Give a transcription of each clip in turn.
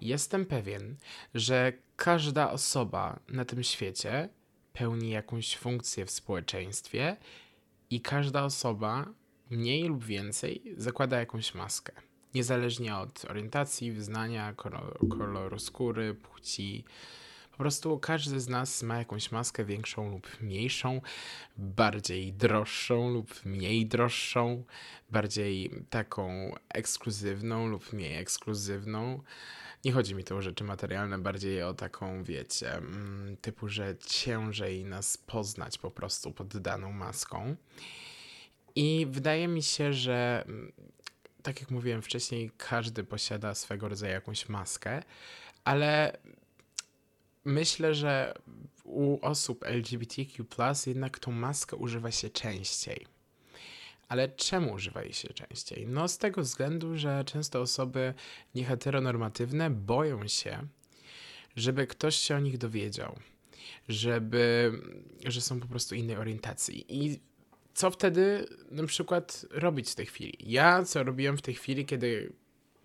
Jestem pewien, że każda osoba na tym świecie pełni jakąś funkcję w społeczeństwie i każda osoba mniej lub więcej zakłada jakąś maskę. Niezależnie od orientacji, wyznania, koloru, skóry, płci. Prostu każdy z nas ma jakąś maskę większą lub mniejszą, bardziej droższą lub mniej droższą, bardziej taką ekskluzywną lub mniej ekskluzywną. Nie chodzi mi tu o rzeczy materialne, bardziej o taką, wiecie, mm, typu, że ciężej nas poznać po prostu pod daną maską. I wydaje mi się, że mm, tak jak mówiłem wcześniej, każdy posiada swego rodzaju jakąś maskę, ale myślę, że u osób LGBTQ jednak tą maskę używa się częściej. Ale czemu używa jej się częściej? No z tego względu, że często osoby nieheteronormatywne boją się, żeby ktoś się o nich dowiedział, żeby, że są po prostu innej orientacji. I co wtedy na przykład robić w tej chwili? Ja co robiłem w tej chwili, kiedy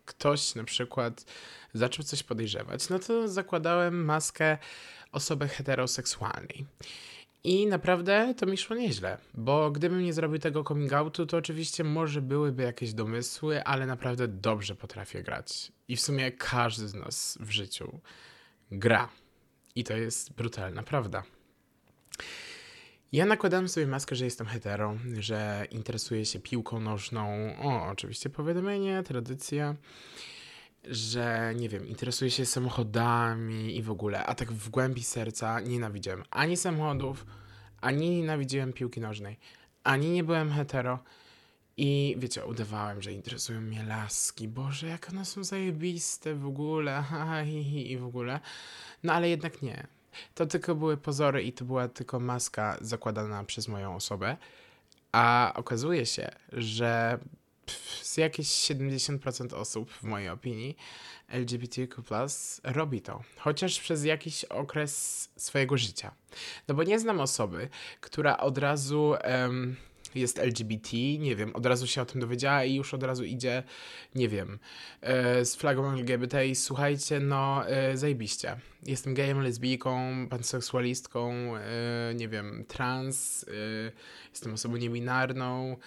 ktoś na przykład zaczął coś podejrzewać, no to zakładałem maskę osoby heteroseksualnej. I naprawdę to mi szło nieźle, bo gdybym nie zrobił tego coming outu, to oczywiście może byłyby jakieś domysły, ale naprawdę dobrze potrafię grać. I w sumie każdy z nas w życiu gra. I to jest brutalna prawda. Ja nakładałem sobie maskę, że jestem hetero, że interesuję się piłką nożną. O, oczywiście powiadomienie, tradycja. Że nie wiem, interesuję się samochodami i w ogóle. A tak w głębi serca nienawidziłem ani samochodów, ani nienawidziłem piłki nożnej, ani nie byłem hetero. I wiecie, udawałem, że interesują mnie laski. Boże, jak one są zajebiste w ogóle. I w ogóle. No ale jednak nie. To tylko były pozory i to była tylko maska zakładana przez moją osobę. A okazuje się, że z jakieś 70% osób, w mojej opinii, LGBTQ robi to, chociaż przez jakiś okres swojego życia. No bo nie znam osoby, która od razu. Um, jest LGBT, nie wiem, od razu się o tym dowiedziała i już od razu idzie, nie wiem, e, z flagą LGBT i słuchajcie, no e, zajebiście. Jestem gejem, lesbijką, panseksualistką, e, nie wiem, trans, jestem osobą niebinarną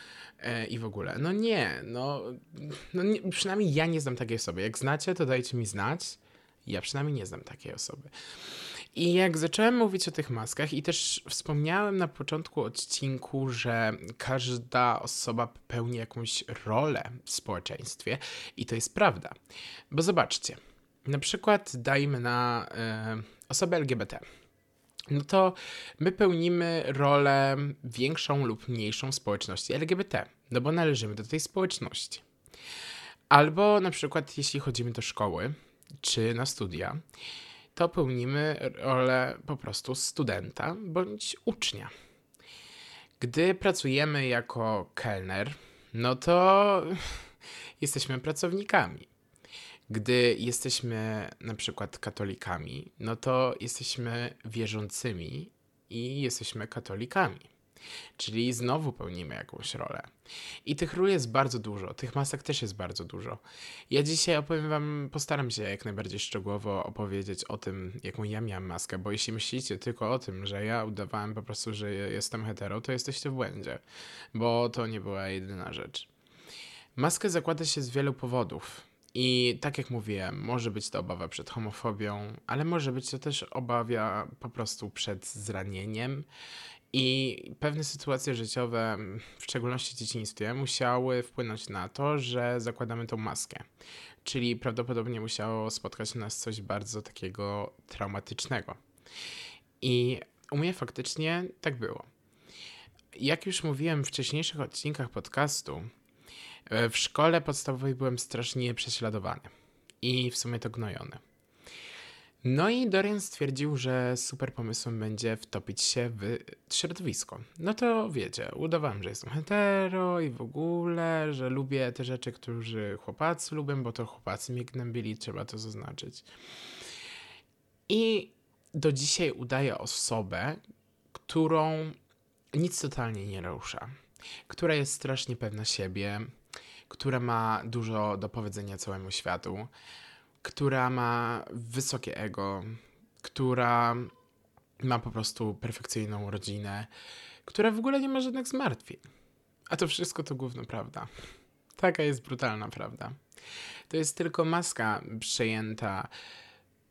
i w ogóle. No nie, no, no nie, przynajmniej ja nie znam takiej osoby. Jak znacie, to dajcie mi znać. Ja przynajmniej nie znam takiej osoby. I jak zacząłem mówić o tych maskach, i też wspomniałem na początku odcinku, że każda osoba pełni jakąś rolę w społeczeństwie, i to jest prawda. Bo zobaczcie, na przykład dajmy na y, osobę LGBT. No to my pełnimy rolę większą lub mniejszą społeczności LGBT, no bo należymy do tej społeczności. Albo na przykład jeśli chodzimy do szkoły czy na studia, to pełnimy rolę po prostu studenta bądź ucznia. Gdy pracujemy jako kelner, no to jesteśmy pracownikami. Gdy jesteśmy na przykład katolikami, no to jesteśmy wierzącymi i jesteśmy katolikami. Czyli znowu pełnimy jakąś rolę. I tych ról jest bardzo dużo, tych masek też jest bardzo dużo. Ja dzisiaj opowiem wam, postaram się jak najbardziej szczegółowo opowiedzieć o tym, jaką ja miałam maskę, bo jeśli myślicie tylko o tym, że ja udawałem po prostu, że jestem hetero, to jesteście w błędzie, bo to nie była jedyna rzecz. Maskę zakłada się z wielu powodów. I tak jak mówiłem, może być to obawa przed homofobią, ale może być to też obawa po prostu przed zranieniem i pewne sytuacje życiowe, w szczególności w dzieciństwie, musiały wpłynąć na to, że zakładamy tą maskę. Czyli prawdopodobnie musiało spotkać nas coś bardzo takiego traumatycznego. I u mnie faktycznie tak było. Jak już mówiłem w wcześniejszych odcinkach podcastu, w szkole podstawowej byłem strasznie prześladowany i w sumie to gnojony. No i Dorian stwierdził, że super pomysłem będzie wtopić się w środowisko. No to wiecie, udawałem, że jestem hetero i w ogóle, że lubię te rzeczy, które chłopacy lubią, bo to chłopacy mnie gnębili, trzeba to zaznaczyć. I do dzisiaj udaję osobę, którą nic totalnie nie rusza, która jest strasznie pewna siebie, która ma dużo do powiedzenia całemu światu, która ma wysokie ego, która ma po prostu perfekcyjną rodzinę, która w ogóle nie ma żadnych zmartwień. A to wszystko to główna prawda. Taka jest brutalna prawda. To jest tylko maska przejęta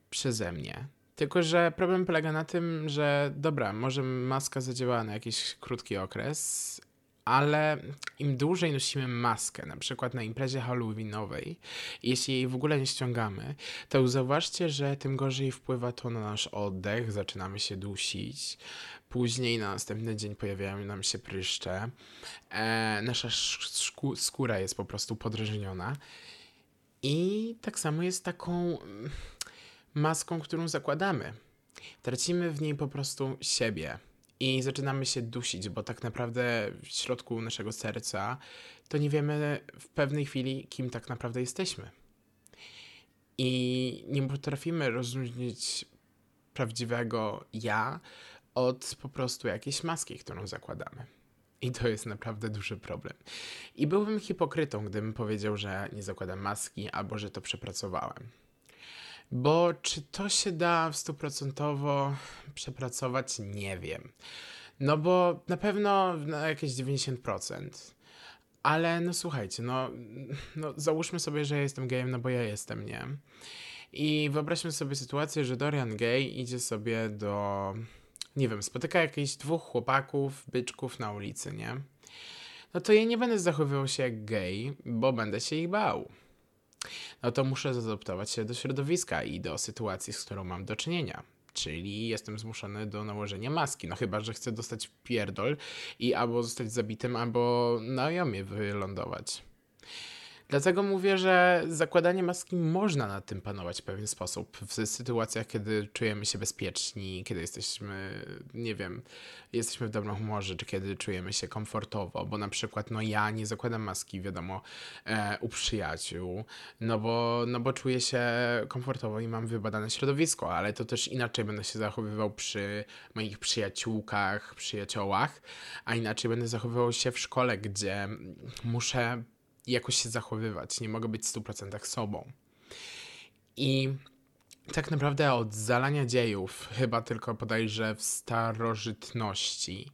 przeze mnie. Tylko, że problem polega na tym, że dobra, może maska zadziała na jakiś krótki okres, ale im dłużej nosimy maskę, na przykład na imprezie halloweenowej, jeśli jej w ogóle nie ściągamy, to zauważcie, że tym gorzej wpływa to na nasz oddech, zaczynamy się dusić, później na następny dzień pojawiają nam się pryszcze, e, nasza skóra jest po prostu podrażniona i tak samo jest taką mm, maską, którą zakładamy. Tracimy w niej po prostu siebie i zaczynamy się dusić, bo tak naprawdę w środku naszego serca to nie wiemy w pewnej chwili, kim tak naprawdę jesteśmy. I nie potrafimy rozróżnić prawdziwego ja od po prostu jakiejś maski, którą zakładamy. I to jest naprawdę duży problem. I byłbym hipokrytą, gdybym powiedział, że nie zakładam maski albo że to przepracowałem. Bo czy to się da stuprocentowo przepracować? Nie wiem. No bo na pewno na jakieś 90%. Ale no słuchajcie, no, no załóżmy sobie, że ja jestem gejem, no bo ja jestem, nie? I wyobraźmy sobie sytuację, że Dorian Gay idzie sobie do, nie wiem, spotyka jakichś dwóch chłopaków, byczków na ulicy, nie? No to ja nie będę zachowywał się jak gej, bo będę się ich bał no to muszę zaadoptować się do środowiska i do sytuacji, z którą mam do czynienia. Czyli jestem zmuszony do nałożenia maski. No chyba, że chcę dostać pierdol i albo zostać zabitym, albo na jamie wylądować. Dlatego mówię, że zakładanie maski można nad tym panować w pewien sposób. W sytuacjach, kiedy czujemy się bezpieczni, kiedy jesteśmy, nie wiem, jesteśmy w dobrym humorze, czy kiedy czujemy się komfortowo, bo na przykład, no ja nie zakładam maski, wiadomo, e, u przyjaciół, no bo, no bo czuję się komfortowo i mam wybadane środowisko, ale to też inaczej będę się zachowywał przy moich przyjaciółkach, przyjaciołach, a inaczej będę zachowywał się w szkole, gdzie muszę jakoś się zachowywać, nie mogę być w 100% sobą. I tak naprawdę od zalania dziejów, chyba tylko podejrzę w starożytności,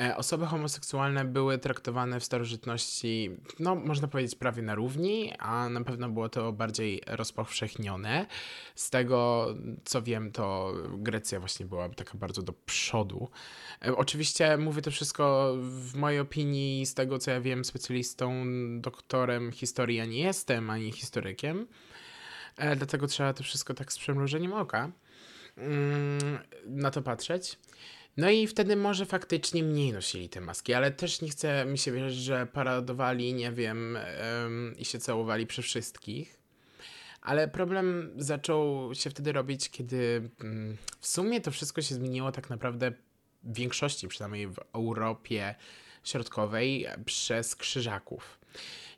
e, osoby homoseksualne były traktowane w starożytności, no można powiedzieć prawie na równi, a na pewno było to bardziej rozpowszechnione. Z tego co wiem, to Grecja właśnie była taka bardzo do przodu. E, oczywiście mówię to wszystko w mojej opinii, z tego co ja wiem, specjalistą, doktorem historii ja nie jestem, ani historykiem. E, dlatego trzeba to wszystko tak z przemrużeniem oka mm, na to patrzeć. No i wtedy może faktycznie mniej nosili te maski, ale też nie chce mi się wierzyć, że paradowali, nie wiem, i się całowali przy wszystkich. Ale problem zaczął się wtedy robić, kiedy mm, w sumie to wszystko się zmieniło tak naprawdę w większości, przynajmniej w Europie Środkowej, przez krzyżaków.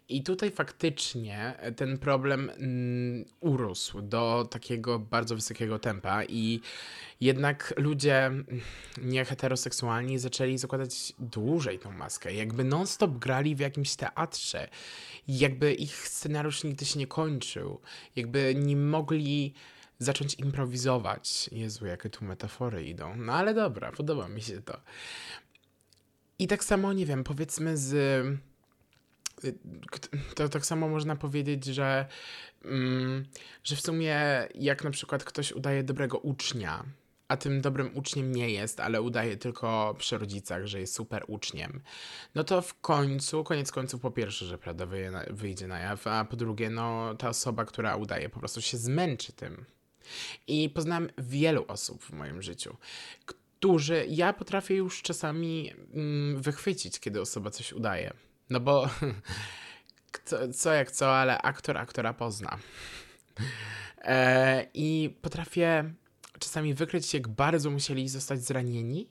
I tutaj faktycznie ten problem mm, urósł do takiego bardzo wysokiego tempa, i jednak ludzie nieheteroseksualni zaczęli zakładać dłużej tą maskę. Jakby non-stop grali w jakimś teatrze, jakby ich scenariusz nigdy się nie kończył, jakby nie mogli zacząć improwizować. Jezu, jakie tu metafory idą. No ale dobra, podoba mi się to. I tak samo, nie wiem, powiedzmy z to tak samo można powiedzieć, że, mm, że w sumie jak na przykład ktoś udaje dobrego ucznia, a tym dobrym uczniem nie jest, ale udaje tylko przy rodzicach, że jest super uczniem, no to w końcu, koniec końców, po pierwsze, że prawda wyjdzie na jaw, a po drugie, no ta osoba, która udaje, po prostu się zmęczy tym. I poznałem wielu osób w moim życiu, którzy ja potrafię już czasami mm, wychwycić, kiedy osoba coś udaje. No bo co, co jak co, ale aktor aktora pozna. E, I potrafię czasami wykryć, jak bardzo musieli zostać zranieni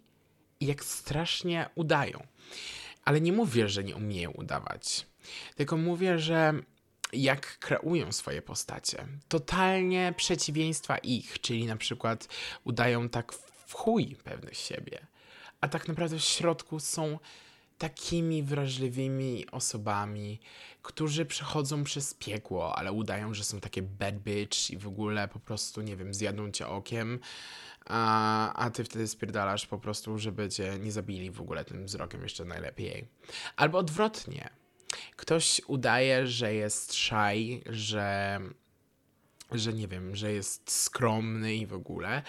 i jak strasznie udają. Ale nie mówię, że nie umieją udawać. Tylko mówię, że jak kreują swoje postacie. Totalnie przeciwieństwa ich, czyli na przykład udają tak w chuj pewnych siebie. A tak naprawdę w środku są takimi wrażliwymi osobami, którzy przechodzą przez piekło, ale udają, że są takie bad bitch i w ogóle po prostu, nie wiem, zjadą cię okiem, a, a ty wtedy spierdalasz po prostu, żeby cię nie zabili w ogóle tym wzrokiem jeszcze najlepiej. Albo odwrotnie. Ktoś udaje, że jest shy, że że nie wiem, że jest skromny i w ogóle,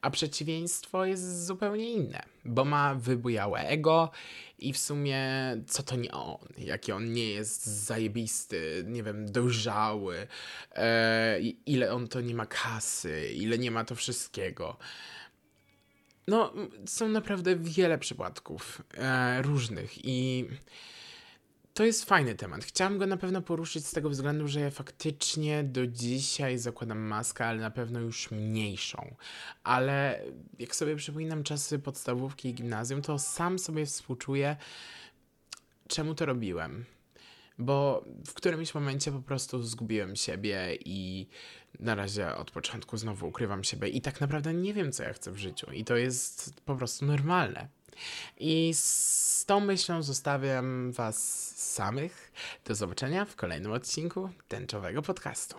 a przeciwieństwo jest zupełnie inne, bo ma wybujałe ego i w sumie co to nie on, jaki on nie jest zajebisty, nie wiem, dojrzały, e, ile on to nie ma kasy, ile nie ma to wszystkiego. No, są naprawdę wiele przypadków e, różnych i to jest fajny temat. Chciałam go na pewno poruszyć z tego względu, że ja faktycznie do dzisiaj zakładam maskę, ale na pewno już mniejszą. Ale jak sobie przypominam czasy podstawówki i gimnazjum, to sam sobie współczuję, czemu to robiłem. Bo w którymś momencie po prostu zgubiłem siebie i na razie od początku znowu ukrywam siebie i tak naprawdę nie wiem, co ja chcę w życiu. I to jest po prostu normalne. I z tą myślą zostawiam Was samych. Do zobaczenia w kolejnym odcinku tęczowego podcastu.